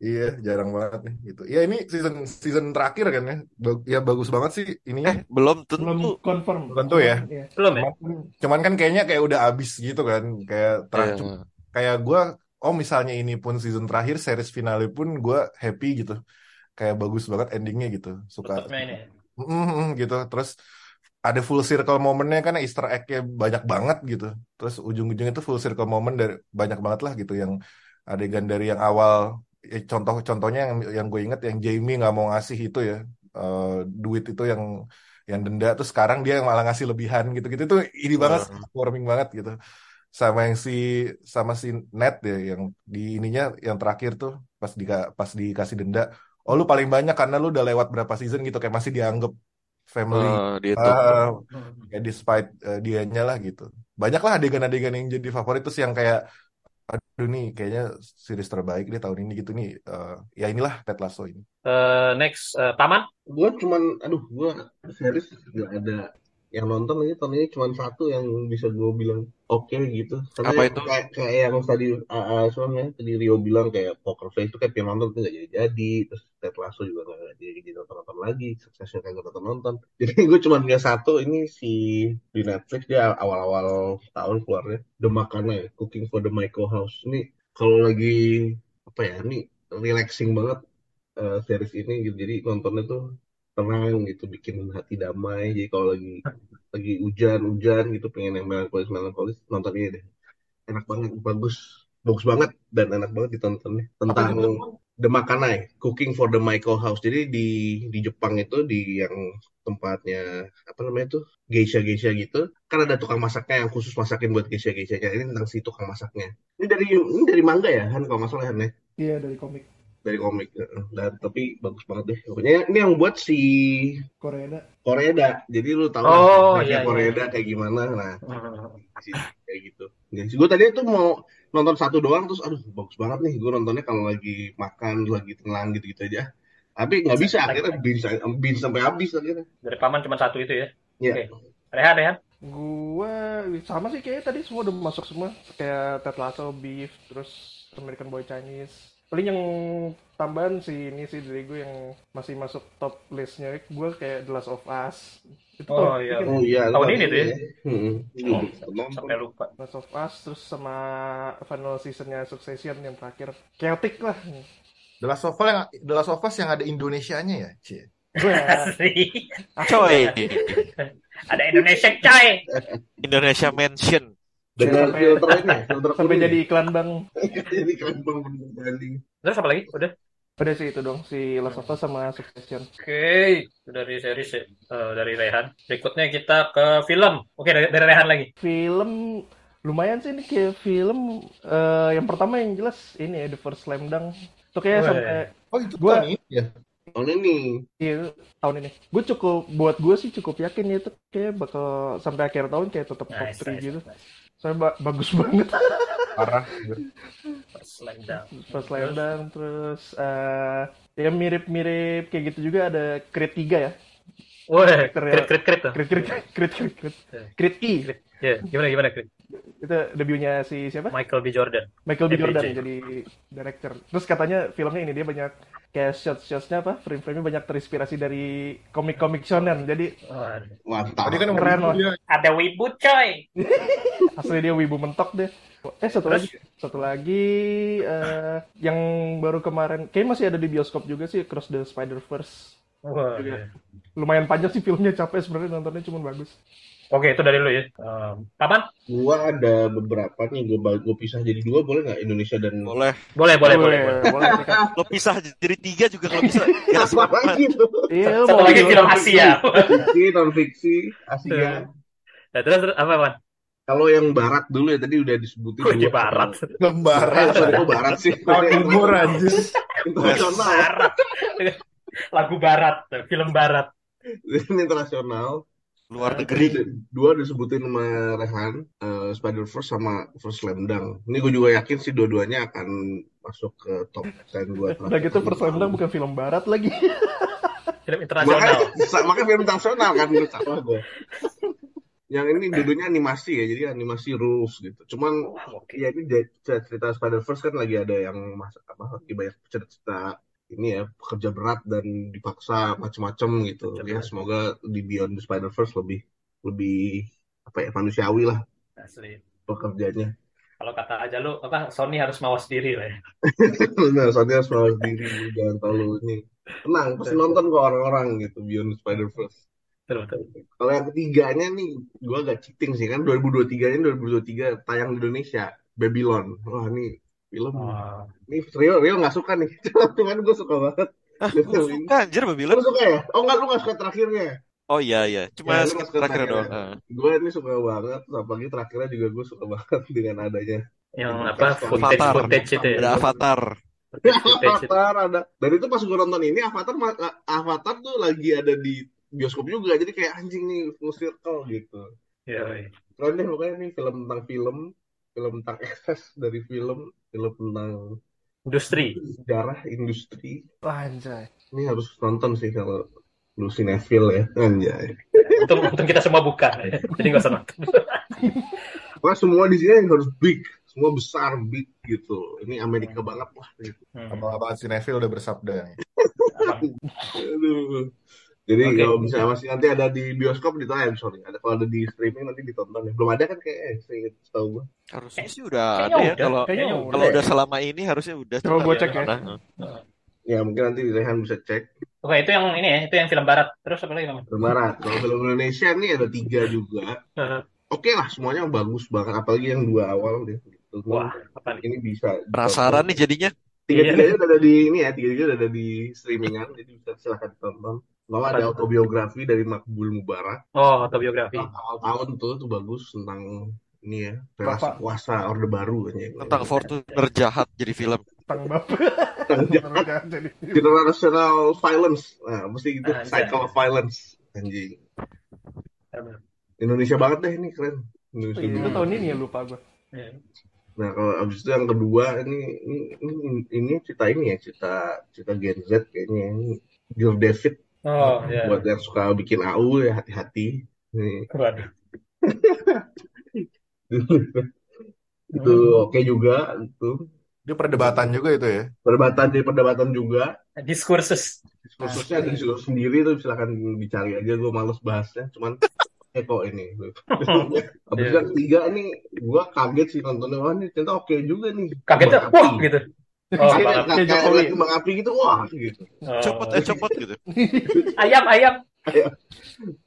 Iya, jarang banget nih gitu. Ya ini season season terakhir kan ya. Ba- Ya bagus banget sih ininya. Eh, belum Belum tentu. confirm. Belum tentu ya. Iya. Belum ya? Cuman, cuman kan kayaknya kayak udah abis gitu kan. Kayak terakhir Iya. kayak gua oh misalnya ini pun season terakhir series finale pun gua happy gitu. Kayak bagus banget endingnya gitu. Suka Tutupnya ini. Mm, gitu terus ada full circle momennya kan Easter egg-nya banyak banget gitu terus ujung-ujungnya itu full circle moment dari banyak banget lah gitu yang adegan dari yang awal eh, contoh-contohnya yang yang gue inget yang Jamie nggak mau ngasih itu ya eh, duit itu yang yang denda terus sekarang dia malah ngasih lebihan gitu-gitu. Itu ini banget warming banget gitu. Sama yang si sama si Ned ya yang di ininya yang terakhir tuh pas di pas dikasih denda. Oh lu paling banyak karena lu udah lewat berapa season gitu kayak masih dianggap family. Eh, dia tuh. Ah, Hmm. ya despite eh, dianya lah gitu. Banyak lah adegan-adegan yang jadi favorit terus yang kayak aduh nih kayaknya series terbaik deh tahun ini gitu nih Eh, ya inilah Ted Lasso ini Eh, next, eh, Taman. gue cuman aduh gue series nggak ada yang nonton lagi tahun ini cuman satu yang bisa gue bilang oke gitu karena Apa yang itu? kayak kayak yang tadi uh, uh, soalnya tadi Rio bilang kayak Poker Face itu kayak pengen nonton tuh nggak jadi jadi terus Ted Lasso juga nggak jadi jadi nonton nonton lagi Succession kagak nonton nonton jadi gue cuma punya satu ini si di Netflix dia awal-awal tahun keluarnya The Makana ya Cooking for the Micro House ini kalau lagi apa ya ini relaxing banget eh, series ini gitu. Jadi nontonnya tuh tenang gitu, bikin hati damai. Jadi kalau lagi lagi hujan-hujan gitu, pengen yang melankolis melankolis, nonton ini deh. Enak banget, bagus, bagus banget dan enak banget ditontonnya. Tentang The Makanai, Cooking for the Michael House. Jadi di di Jepang itu di yang tempatnya apa namanya tuh geisha-geisha gitu, kan ada tukang masaknya yang khusus masakin buat geisha-geishanya. Ini tentang si tukang masaknya. Ini dari ini dari manga ya, Han kalau nggak salah Han ya? Iya dari komik dari komik heeh. dan tapi bagus banget deh pokoknya ini yang buat si Korea. Koreda jadi lu tahu Oh, lah iya, iya. Koreda kayak gimana nah kayak gitu gue tadi tuh mau nonton satu doang terus aduh bagus banget nih gue nontonnya kalau lagi makan lagi tenang gitu gitu aja tapi nggak bisa akhirnya bin bin sampai habis akhirnya Dari Paman cuma satu itu ya. Iya. Oke. Rehan, Rehan. Gua sama sih kayaknya tadi semua udah masuk semua kayak Ted Lasso, Beef, terus American Boy Chinese. Paling yang tambahan sih ini sih dari gue yang masih masuk top listnya gue kayak The Last of Us. Itu Oh, tahun- iya. kan oh iya Tahun ini tuh ya? Hmm, Oh, nonton Sampai lupa. Last of Us terus sama final seasonnya Succession yang terakhir. Chaotic lah. The Last of Us yang The Last of Us yang ada Indonesianya ya Cie Asli. Coy, Ada Indonesia, coy. Indonesia Mention. Dengan Sampai- filter ini filter sampai kuning. jadi iklan bang. jadi kan bang branding Terus apa lagi? Udah. Udah sih itu dong si Last of Us sama Succession. Oke, itu dari series ya. Eh, dari Rehan. Berikutnya kita ke film. Oke, dari, dari Rehan lagi. Film lumayan sih ini kayak film eh, yang pertama yang jelas ini ya The First Slam Dunk. Itu kayak Weh. sampai oh itu Gua- tahun ini ya tahun ini iya, tahun ini. Gue cukup buat gue sih cukup yakin ya itu kayak bakal sampai akhir tahun kayak tetap top Nice, 3 nice, gitu. nice. Soalnya ba- bagus banget. parah First Slam Dunk. First Slam Dunk terus eh ya mirip-mirip kayak gitu juga ada Creed 3 ya. Wah, Karakternya- krit krit krit tuh. Crit Crit Crit Crit Crit Crit E Crit. Ya, gimana gimana krit? itu debutnya si siapa Michael B Jordan. Michael B MBJ. Jordan jadi director terus katanya filmnya ini dia banyak kayak shots-shotsnya apa frame-frame-nya banyak terinspirasi dari komik-komik shonen jadi Waduh. Mantap. Tadi kan Keren, dia Ada wibu coy. asli dia wibu mentok deh eh satu lagi satu lagi eh, yang baru kemarin kayak masih ada di bioskop juga sih Cross the Spider Verse Wah, iya. lumayan panjang sih filmnya capek sebenarnya nontonnya cuma bagus Oke, itu dari lu ya. Um, Papan? Gua ada beberapa nih, gua, gua pisah jadi dua boleh nggak Indonesia dan Boleh. Boleh, boleh, boleh. boleh. boleh. Lo pisah jadi tiga juga kalau bisa. Ya, apa lagi tuh? iya Satu mau lagi film Asia. Fiksi, non fiksi, Asia. Nah, terus, terus apa, Pan? Kalau yang barat dulu ya tadi udah disebutin Gue di barat. Eh, lembaran. sorry, kok barat sih? Tahun timur anjir. internasional. Barat. Lagu barat, film barat. Ini internasional. luar negeri. dua disebutin sama Rehan, eh, Spider Verse sama First Slam Dunk. Ini gue juga yakin sih dua-duanya akan masuk ke top 10 gue. udah gitu Persendang bukan film barat lagi Film internasional. Makanya, makanya film internasional kan menurut gue. Yang ini dulunya animasi ya, jadi animasi rules gitu. Cuman Oke. ya ini cerita Spider Verse kan lagi ada yang mas apa lagi banyak cerita ini ya pekerja berat dan dipaksa macem-macem gitu. Ya semoga di Beyond the Spider Verse lebih lebih apa ya manusiawi lah Asli. pekerjaannya. Kalau kata aja lu, apa Sony harus mawas diri lah ya. nah, soalnya harus mawas diri jangan terlalu ini. Tenang, pasti nonton kok orang-orang gitu Beyond the Spider Verse. Betul, betul. Kalau yang ketiganya nih, gue agak cheating sih kan 2023 ini 2023 tayang di Indonesia Babylon. Wah ini film Oh, ini Rio Rio nggak suka nih, cuman gue suka banget. Ah, gue suka anjir Lu Babylon. suka ya? Oh enggak, lu nggak suka terakhirnya. Oh iya iya. Cuma Ya, suka terakhir doang. terakhirnya. Ah. Gue ini suka banget, apalagi terakhirnya juga gue suka banget dengan adanya yang apa footage Avatar. footage itu ya. Ada Avatar. Footage, footage itu. Avatar ada. Dan itu pas gue nonton ini Avatar Avatar tuh lagi ada di bioskop juga, jadi kayak anjing nih full circle gitu. Ya, iya. Keren deh pokoknya nih film tentang film, film tentang ekses dari film, film tentang Industri. sejarah industri. Wah, anjay Ini harus nonton sih kalau lu sinetfil ya, anjay. Untung, untung kita semua buka. Ya. Jadi nggak usah nonton. Pokoknya semua di sini harus big, semua besar big gitu. Ini Amerika banget lah. Gitu. Hmm. Abang-abang Cinefil udah bersabda nih. Aduh. Jadi Oke. kalau misalnya masih nanti ada di bioskop di time sorry, ada kalau ada di streaming nanti ditonton ya. Belum ada kan kayak eh, saya setahu gua. Harusnya sih udah Kayaknya ada ya kalau kalau udah. kalau udah selama ini harusnya udah. Coba gua cek ya. Nah, Ya mungkin nanti Rehan bisa cek. Oke, itu yang ini ya, itu yang film barat. Terus apa lagi, Bang? Film barat. Kalau film Indonesia nih ada tiga juga. Oke lah semuanya bagus banget, apalagi yang dua awal deh. Gitu. Wah, apa nih? Ini bisa. Penasaran nih jadinya. Tiga-tiganya udah ada di ini ya, tiga-tiganya udah ada di streamingan, jadi bisa silahkan tonton. Lalu ada autobiografi dari Makbul Mubarak. Oh, autobiografi. Awal tahun tuh tuh bagus tentang ini ya relasi Bapak. kuasa orde baru kayaknya. Tentang Fortuner jahat jadi film. tang bapak Tentang jadi generational violence. Nah, mesti itu Anjay. cycle of violence. Anjing. Indonesia banget deh ini keren. Indonesia Oh, iya, itu tahun ini ya lupa gue Iya. Nah, kalau abis itu yang kedua ini ini ini, ini cerita ini ya, cerita cerita Gen Z kayaknya ini. Dear David Oh, ya. buat yang suka bikin AU ya hati-hati. Nih, itu oke juga itu. Dia perdebatan juga itu ya. Perdebatan jadi perdebatan juga. Diskursus. Khususnya ada diskursus sendiri tuh silakan dicari aja gue males bahasnya cuman eh kok ini habis itu Iya. yang ketiga nih gue kaget sih nontonnya wah ini ternyata oke juga nih Kembang wah gitu. Oh, Kayak- Bang. Jokowi. kembang api gitu wah gitu Oh. Copot ya copot gitu. Ayam, ayam.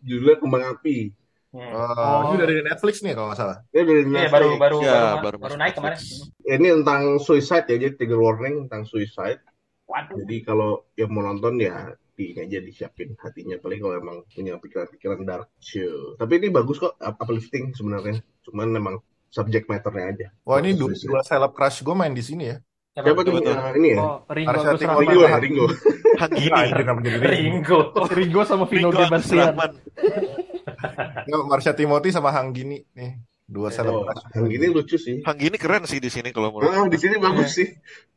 judulnya kembang api Hmm. Oh, itu dari Netflix nih kalau nggak salah. ini dari Iya, baru Netflix. baru Ya, baru, baru baru masuk naik kemarin. Ini tentang suicide ya jadi trigger warning tentang suicide Waduh. jadi kalau yang mau nonton ya di ini aja disiapin hatinya paling kalau emang punya pikiran-pikiran dark chill tapi ini bagus kok up- uplifting sebenarnya cuman memang subject matternya aja Wah ini dua, dua seleb crush gue main di sini ya. Siapa tuh ini ya oh Ringo Agus Timo Oh, Rahman Ringo ya, Ringo. Hanggini. Anjir, kenapa jadi Ringo? Ringo. Ringo sama Vino Ringo Gebastian Rahman. Ya, Marsha Timothy sama Hang Gini nih. Dua seleb Oh, crush. yang gini lucu sih. Hanggini keren sih di sini kalau menurut. Oh, di sini bagus sih.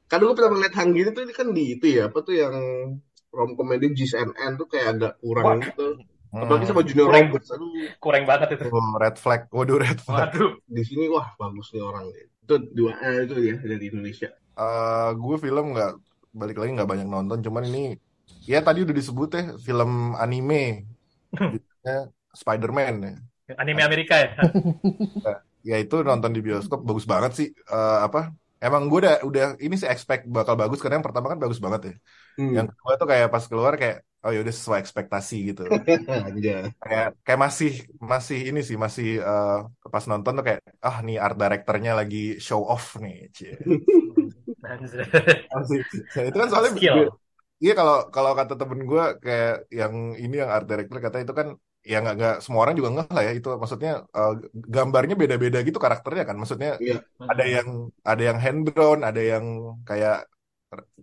Kadang gue pernah ngeliat Hang gini tuh ini kan di itu ya, apa tuh yang rom komedi G's and N tuh kayak agak kurang Wah. gitu. Apalagi Hmm. sama Junior Kurang. Roberts. Aduh, kurang banget itu Oh, red flag. Waduh, red flag. waduh di sini wah bagus nih orang. Itu dua eh, itu ya dari Indonesia. Eh, gue film nggak balik lagi nggak banyak nonton, cuman ini ya tadi udah disebut ya film anime, judulnya Spider-Man ya. anime Amerika ya Ya itu nonton di bioskop bagus banget sih. Eh, apa? Emang gue udah udah ini sih expect bakal bagus karena yang pertama kan bagus banget ya. Hmm. Yang kedua tuh kayak pas keluar kayak oh ya udah sesuai ekspektasi gitu. Kayak kayak masih masih ini sih masih eh, pas nonton tuh kayak ah nih art directornya lagi show off nih. Cie. Nah, itu kan soalnya skill. Iya kalau kalau kata temen gue kayak yang ini yang art director kata itu kan ya nggak nggak semua orang juga ngeh lah ya. Itu maksudnya eh, gambarnya beda-beda gitu karakternya kan. Maksudnya Iya. ada yang ada yang hand drawn ada yang kayak ka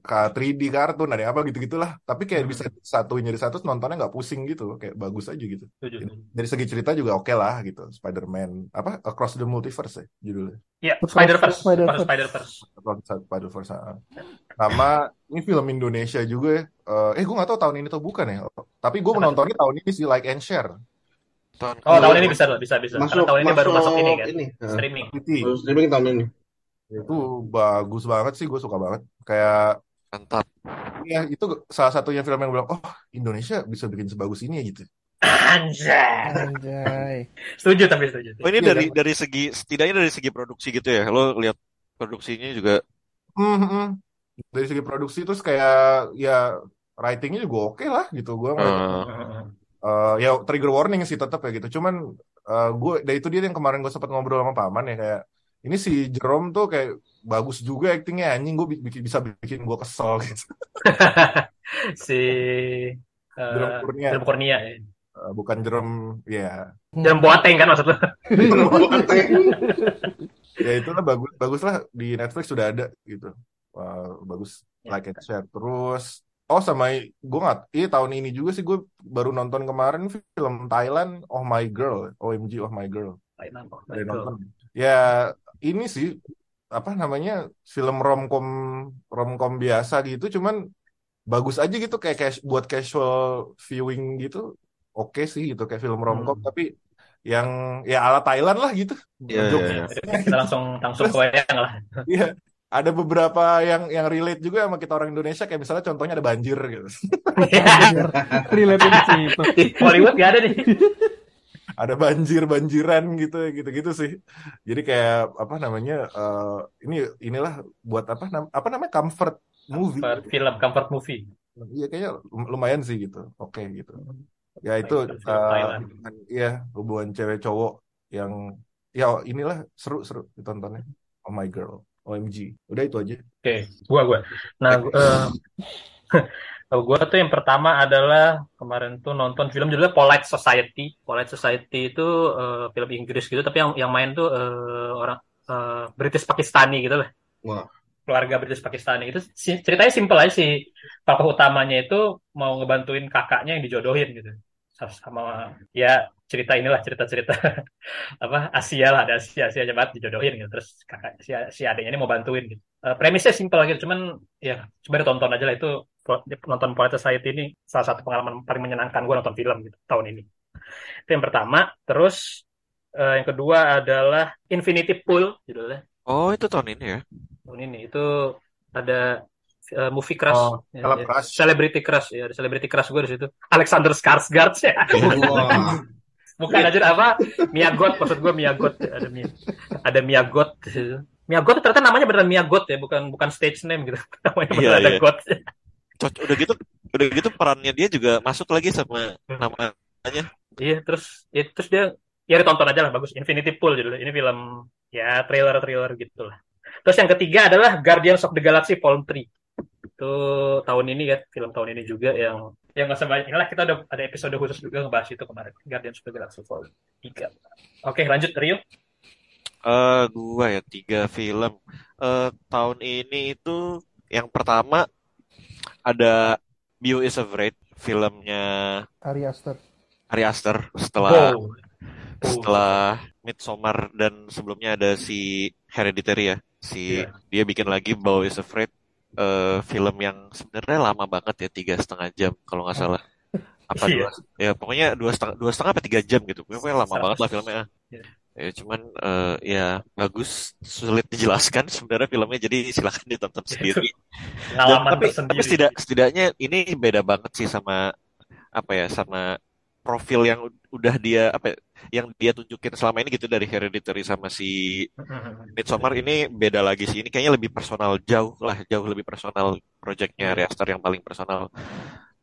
3D kartun ada apa gitu gitulah tapi kayak Hmm. bisa satuin jadi satu nontonnya nggak pusing gitu kayak bagus aja gitu Setuju. dari segi cerita juga oke lah gitu Spider-Man apa Across the Multiverse ya judulnya ya Across Spider-Verse Spider-Verse. Spider Verse Across the Spider-Verse ah. sama ini film Indonesia juga ya eh, eh gue nggak tahu tahun ini atau bukan ya tapi gue menontonnya tahun ini sih Like and Share Tahun oh tahun Iya. ini bisa bisa bisa Masuk karena tahun ini baru masuk ini kan ini. Streaming baru streaming tahun ini. Itu bagus banget sih gue suka banget kayak mantap. ya itu salah satunya film yang bilang oh Indonesia bisa bikin sebagus ini ya gitu Anjay. Anjay. setuju tapi setuju Oh ini Iya, dari kan? dari segi setidaknya dari segi produksi gitu ya. Lo lihat produksinya juga Hmm, hmm. dari segi produksi terus kayak ya writingnya juga oke lah gitu gue eh, Eh, ya trigger warning sih tetap ya gitu cuman eh, gue dari itu dia yang kemarin gue sempat ngobrol sama paman ya kayak ini si Jerome tuh kayak bagus juga aktingnya anjing gue bikin bisa bikin gue kesel gitu. Si Jerome uh, Kurnia. Jerome Kurnia ya. Eh, bukan Jerome ya. Jerome Boateng kan maksud lu? Ya itulah bagus bagus lah di Netflix sudah ada gitu. Wah, bagus. Ya. like and share terus. Oh sama gue nggak iya tahun ini juga sih gue baru nonton kemarin film Thailand Oh My Girl. OMG Oh My Girl. Ada nonton? Ya ini sih apa namanya film romcom romcom biasa gitu cuman bagus aja gitu kayak cas- buat casual viewing gitu oke sih gitu kayak film romcom Hmm. tapi yang ya ala Thailand lah gitu Iya, Jokes- iya, iya. kita langsung langsung ke wayang lah Iya, ada beberapa yang yang relate juga sama kita orang Indonesia kayak misalnya contohnya ada banjir gitu. Relate ke situ. di Hollywood gak ada nih Ada banjir-banjiran gitu gitu-gitu sih. Jadi kayak apa namanya eh, ini inilah buat apa nam- apa namanya comfort movie. Comfort film comfort movie Iya kayaknya lumayan sih gitu. Oke gitu. Ya itu eh, iya hubungan cewek cowok yang ya inilah seru-seru ditontonnya. Oh my girl. OMG. Udah itu aja. Oke, gua gua. Nah, eh, kalau gua tuh yang pertama adalah kemarin tuh nonton film judulnya Polite Society. Polite Society itu eh, film Inggris gitu, tapi yang yang main tuh eh, orang eh, British Pakistani gitu lah. Wah. Keluarga British Pakistani itu si- ceritanya simpel aja sih. Tokoh utamanya itu mau ngebantuin kakaknya yang dijodohin gitu. Sama ya cerita inilah cerita-cerita apa Asia lah ada Asia Asia aja banget dijodohin gitu terus kakak si, si adiknya ini mau bantuin gitu Eh, premisnya simpel gitu cuman ya coba ditonton aja lah itu nonton Polite Society ini salah satu pengalaman paling menyenangkan gue nonton film gitu tahun ini itu yang pertama terus eh, yang kedua adalah Infinity Pool judulnya Oh itu tahun ini ya. tahun ini itu ada eh, movie crush Oh, Ya, ya. Crush. celebrity crush ya ada celebrity crush gue di situ Alexander Skarsgård ya Wah. bukan aja apa Miyagot maksud gue Miyagot ada Mi ada Miyagot Miyagot ternyata namanya beneran Miyagot ya bukan bukan stage name gitu namanya Iya, beneran ada iya. God Cocok udah gitu udah gitu perannya dia juga masuk lagi sama nama iya terus ya, terus dia ya ditonton aja lah bagus. Infinity Pool judulnya. Ini film ya trailer trailer gitulah. Terus yang ketiga adalah Guardians of the Galaxy Volume 3 itu tahun ini ya film tahun ini juga yang yang nggak sebanyak inilah kita ada ada episode khusus juga ngebahas itu kemarin. Guardians of the Galaxy Volume 3 oke lanjut Rio. Eh gua ya tiga film. eh tahun ini itu yang pertama ada Bio is Afraid filmnya Ari Aster. Ari Aster setelah Wow. setelah Midsommar dan sebelumnya ada si Hereditary ya. Si Iya. dia bikin lagi Bio is Afraid eh film yang sebenarnya lama banget ya tiga setengah jam kalau nggak salah. apa Iya. dua ya pokoknya dua setengah dua setengah apa tiga jam gitu pokoknya lama Seratus. banget lah filmnya Iya. Ya cuman eh, ya bagus sulit dijelaskan sebenarnya filmnya jadi silakan ditonton sendiri. Dan, tapi tapi setidak, setidaknya ini beda banget sih sama apa ya sama profil yang udah dia apa ya, yang dia tunjukin selama ini gitu dari Hereditary sama si Midsommar. Ini beda lagi sih. Ini kayaknya lebih personal jauh lah, jauh lebih personal projectnya Ari Aster yang paling personal.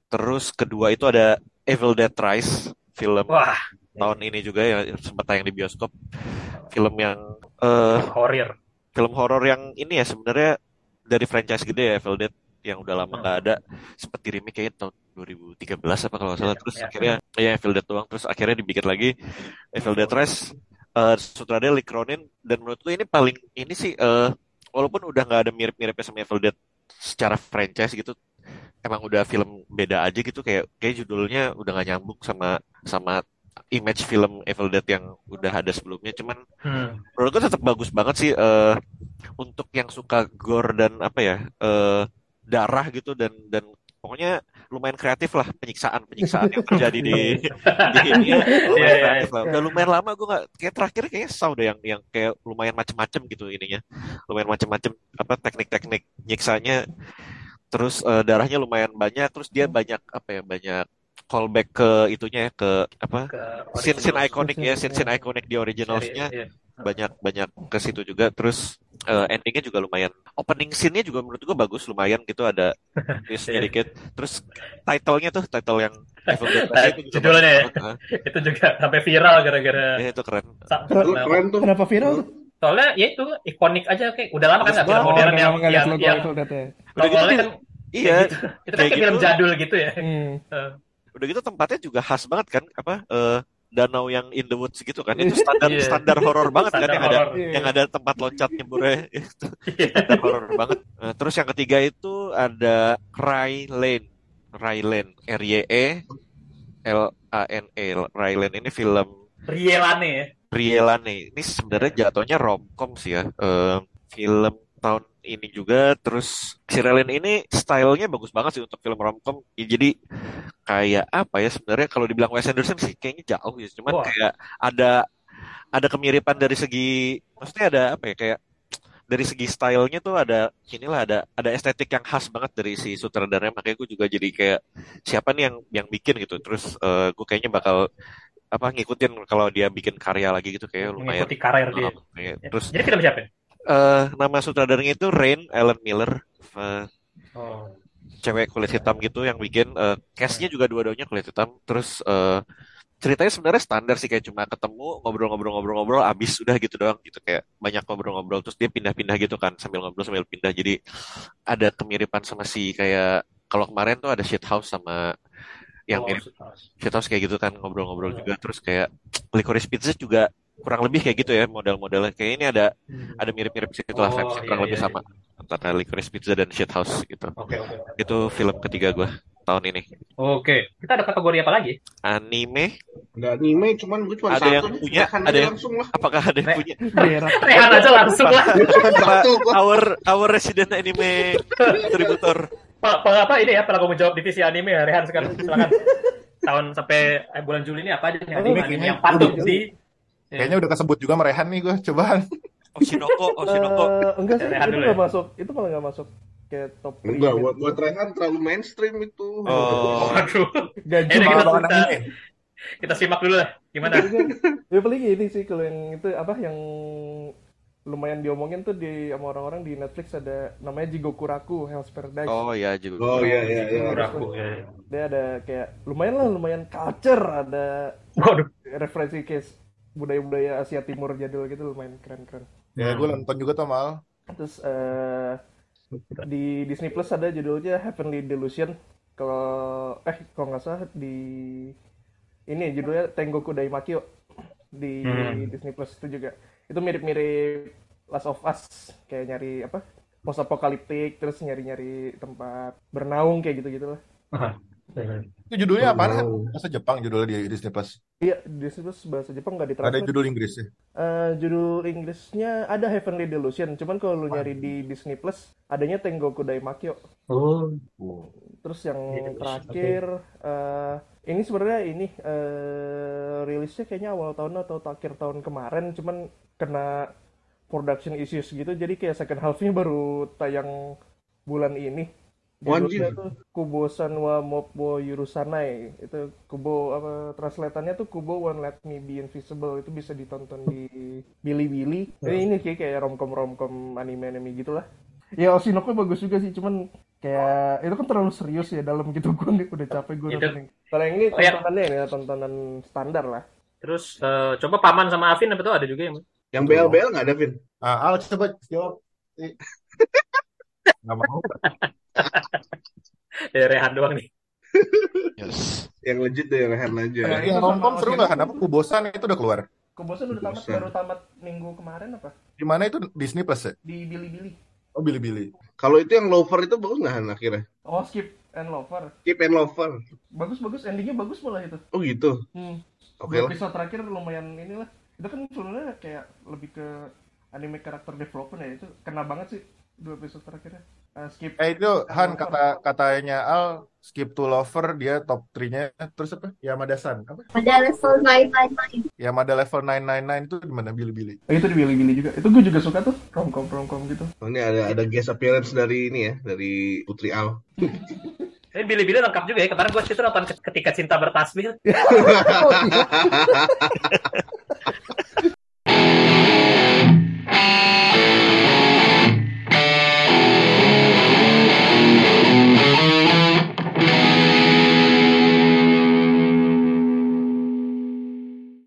Terus kedua itu ada Evil Dead Rise, film. Wah, tahun ini juga ya sempat tayang di bioskop. Film yang eh horror. film horor yang ini ya sebenarnya dari franchise gede ya Evil Dead yang udah lama nggak ada. Sempat di remake kayaknya tahun 2013 apa kalau salah. Ya, terus ya. akhirnya ya Evil Dead doang. Terus akhirnya dibikin lagi Evil Dead Rise. Eh sutradara Lee Cronin. Dan menurut gue ini paling ini sih eh walaupun udah nggak ada mirip-miripnya sama Evil Dead secara franchise gitu emang udah film beda aja gitu. Kayak kayak judulnya udah nggak nyambung sama sama image film Evil Dead yang udah ada sebelumnya. Cuman Hmm. menurut gue tetap bagus banget sih eh untuk yang suka gore dan apa ya eh darah gitu dan dan pokoknya lumayan kreatif lah penyiksaan penyiksaan yang terjadi di di ini ya, lumayan Iya, iya, kreatif lah. Udah lumayan lama gue nggak kayak terakhir kayaknya saw deh yang yang kayak lumayan macem-macem gitu ininya. Lumayan macem-macem apa teknik-teknik nyiksanya. Terus eh, darahnya lumayan banyak terus dia banyak apa ya banyak callback ke itunya ya ke apa Ke scene scene ikonik ya scene scene ikonik di originalsnya iya. banyak banyak ke situ juga terus eh, endingnya juga lumayan opening scene-nya juga menurut gua bagus lumayan gitu ada twistnya Iya. dikit terus title-nya tuh title yang Evil Dead Nah, itu juga judulnya ya. Itu juga sampai viral gara-gara Ya, itu keren sa- Keren, nah, keren tuh. Kenapa viral tuh? soalnya ya itu ikonik aja kayak udah lama kan nggak film modern udah yang yang yang Evil Dead ya. udah gitu awalnya dia- kan iya gitu. itu kan kayak film gitu. jadul gitu ya Hmm. Udah gitu tempatnya juga khas banget kan apa eh, danau yang in the woods gitu kan. Itu standar Iya. standar horor banget kan Standar yang ada. Iya. yang ada tempat loncat nyeburnya itu standar horor banget. Nah, terus yang ketiga itu ada Cry Lane. Cry Lane R Y E L A N E Cry Lane ini film Rielane ya? Rielane. Ini sebenarnya jatuhnya romcom sih ya. Eh, film tahun ini juga terus si Rielane ini stylenya bagus banget sih untuk film romcom. Ya, jadi kayak apa ya sebenarnya kalau dibilang Wes Anderson sih kayaknya jauh ya cuman Wah. kayak ada ada kemiripan dari segi maksudnya ada apa ya kayak dari segi stylenya tuh ada inilah ada ada estetik yang khas banget dari si sutradaranya. Makanya gue juga jadi kayak siapa nih yang yang bikin gitu. Terus eh, gue kayaknya bakal apa ngikutin kalau dia bikin karya lagi gitu kayak lumayan mengikuti karir dia. Ya. terus jadi film siapa eh nama sutradaranya itu Rain Ellen Miller. Eh, oh. cewek kulit hitam gitu yang bikin eh, cast-nya juga dua-duanya kulit hitam. Terus eh, ceritanya sebenarnya standar sih kayak cuma ketemu ngobrol-ngobrol-ngobrol-ngobrol abis udah gitu doang gitu kayak banyak ngobrol-ngobrol terus dia pindah-pindah gitu kan sambil ngobrol sambil pindah. Jadi ada kemiripan sama si kayak kalau kemarin tuh ada shit house sama yang Oh, mirip House. shit house kayak gitu kan ngobrol-ngobrol juga. Terus kayak licorice pizza juga kurang lebih kayak gitu ya model-modelnya. Kayak ini ada Hmm. ada mirip-mirip situ lah Oh, iya, kurang lebih iya, sama. antara licorice pizza dan shit house gitu. Oke oke itu film ketiga gue tahun ini. Oke. Kita ada kategori apa lagi? Anime. Nggak anime, cuman gue cuma Ada satu. yang punya, ada yang- langsung lah. apakah ada yang punya. Rehan aja langsung lah. satu. our our resident anime distributor Pak, Pak, apa ini ya pernah kamu jawab divisi anime ya Rehan sekarang silakan. Tahun sampai eh, bulan Juli ini apa aja nih? Anime, Ini anime yang patut udah- di Kayaknya udah kesebut juga merehan nih gue cobaan. Oshinoko Oshinoko Eh, enggak sih, Rehan itu nggak ya. masuk. Itu malah nggak masuk kayak top Enggak, gitu. buat buat Rehan terlalu mainstream itu. oh Waduh, Gaji Ini kita- kita- kita simak dulu lah gimana Ya paling ini sih kalau yang itu apa yang lumayan diomongin tuh di sama orang-orang di Netflix ada namanya Jigoku Raku Hell's Paradise. oh ya juga Oh iya iya iya. Raku, ya. Dia ada kayak lumayan lah lumayan culture, ada Waduh, referensi case budaya-budaya Asia Timur jadul gitu lumayan keren-keren. Ya gue nonton juga tuh mal. Terus eh, di Disney Plus ada judulnya Heavenly Delusion. Kalau eh kalau nggak salah di ini judulnya Tengoku Daimakyo di Hmm. Disney Plus itu juga. Itu mirip-mirip Last of Us kayak nyari apa? Post apokaliptik terus nyari-nyari tempat bernaung kayak gitu-gitu lah. Itu judulnya apaan kan? Oh. Bahasa Jepang judulnya di Disney Plus. Iya, Disney Plus bahasa Jepang nggak Ada ditranslate. judul Inggrisnya. Eh, judul Inggrisnya ada Heavenly Delusion, cuman kalau lu nyari di Disney Plus adanya Tengoku Daimakyo. oh Terus yang Gitu, terakhir eh, ini sebenarnya ini eh, rilisnya kayaknya awal tahun atau akhir tahun kemarin, cuman kena production issues gitu, jadi kayak second half-nya baru tayang bulan ini. Wanjir. tuh Kubo-san wa Moppo Yurusanai. Itu Kubo apa translatannya tuh Kubo Won't Let Me Be Invisible. Itu bisa ditonton di Bilibili. Ini, ini kayak kayak romcom-romcom anime-anime gitu lah. Ya Oshinoko bagus juga sih, cuman kayak itu kan terlalu serius ya dalam gitu gue nih udah capek gue Itu- nonton. Kalau yang ini Oh, ya. tontonannya ini ya, tontonan standar lah. Terus eh, coba Paman sama Afin apa tuh ada juga yang Yang BL-BL nggak ada, Vin? Ah, Al coba jawab. Nggak mau. Ya, Rehan doang nih. Yes. Yang legit deh, Rehan aja. Ya, itu Yang romcom seru nggak? Kenapa Kubosan itu udah keluar? Kubosan udah tamat baru tamat minggu kemarin apa? Di mana itu Disney Plus ya? Di Bilibili. Oh Bilibili. Kalau itu yang Lover itu bagus nggak Han, akhirnya? Oh, Skip and Lover. Keep and Lover. Bagus-bagus, endingnya bagus malah itu. Oh gitu. Hmm. Oke lah. episode terakhir lumayan inilah. Itu kan sebenarnya kayak lebih ke anime karakter development ya. Itu kena banget sih dua episode terakhirnya. Eh, skip. Eh itu Han kata katanya Al skip to lover dia top 3-nya terus apa? Yamada-san apa? Ada level 999. Yamada level 999 itu di mana Bilibili? Oh, itu di Bilibili juga. Itu gue juga suka tuh romcom romcom gitu. Oh, ini ada ada guest appearance dari ini ya, dari Putri Al. Ini Billy-Billy lengkap juga ya. Kemarin gue situ nonton Ketika Cinta Bertasbih. Oh, iya.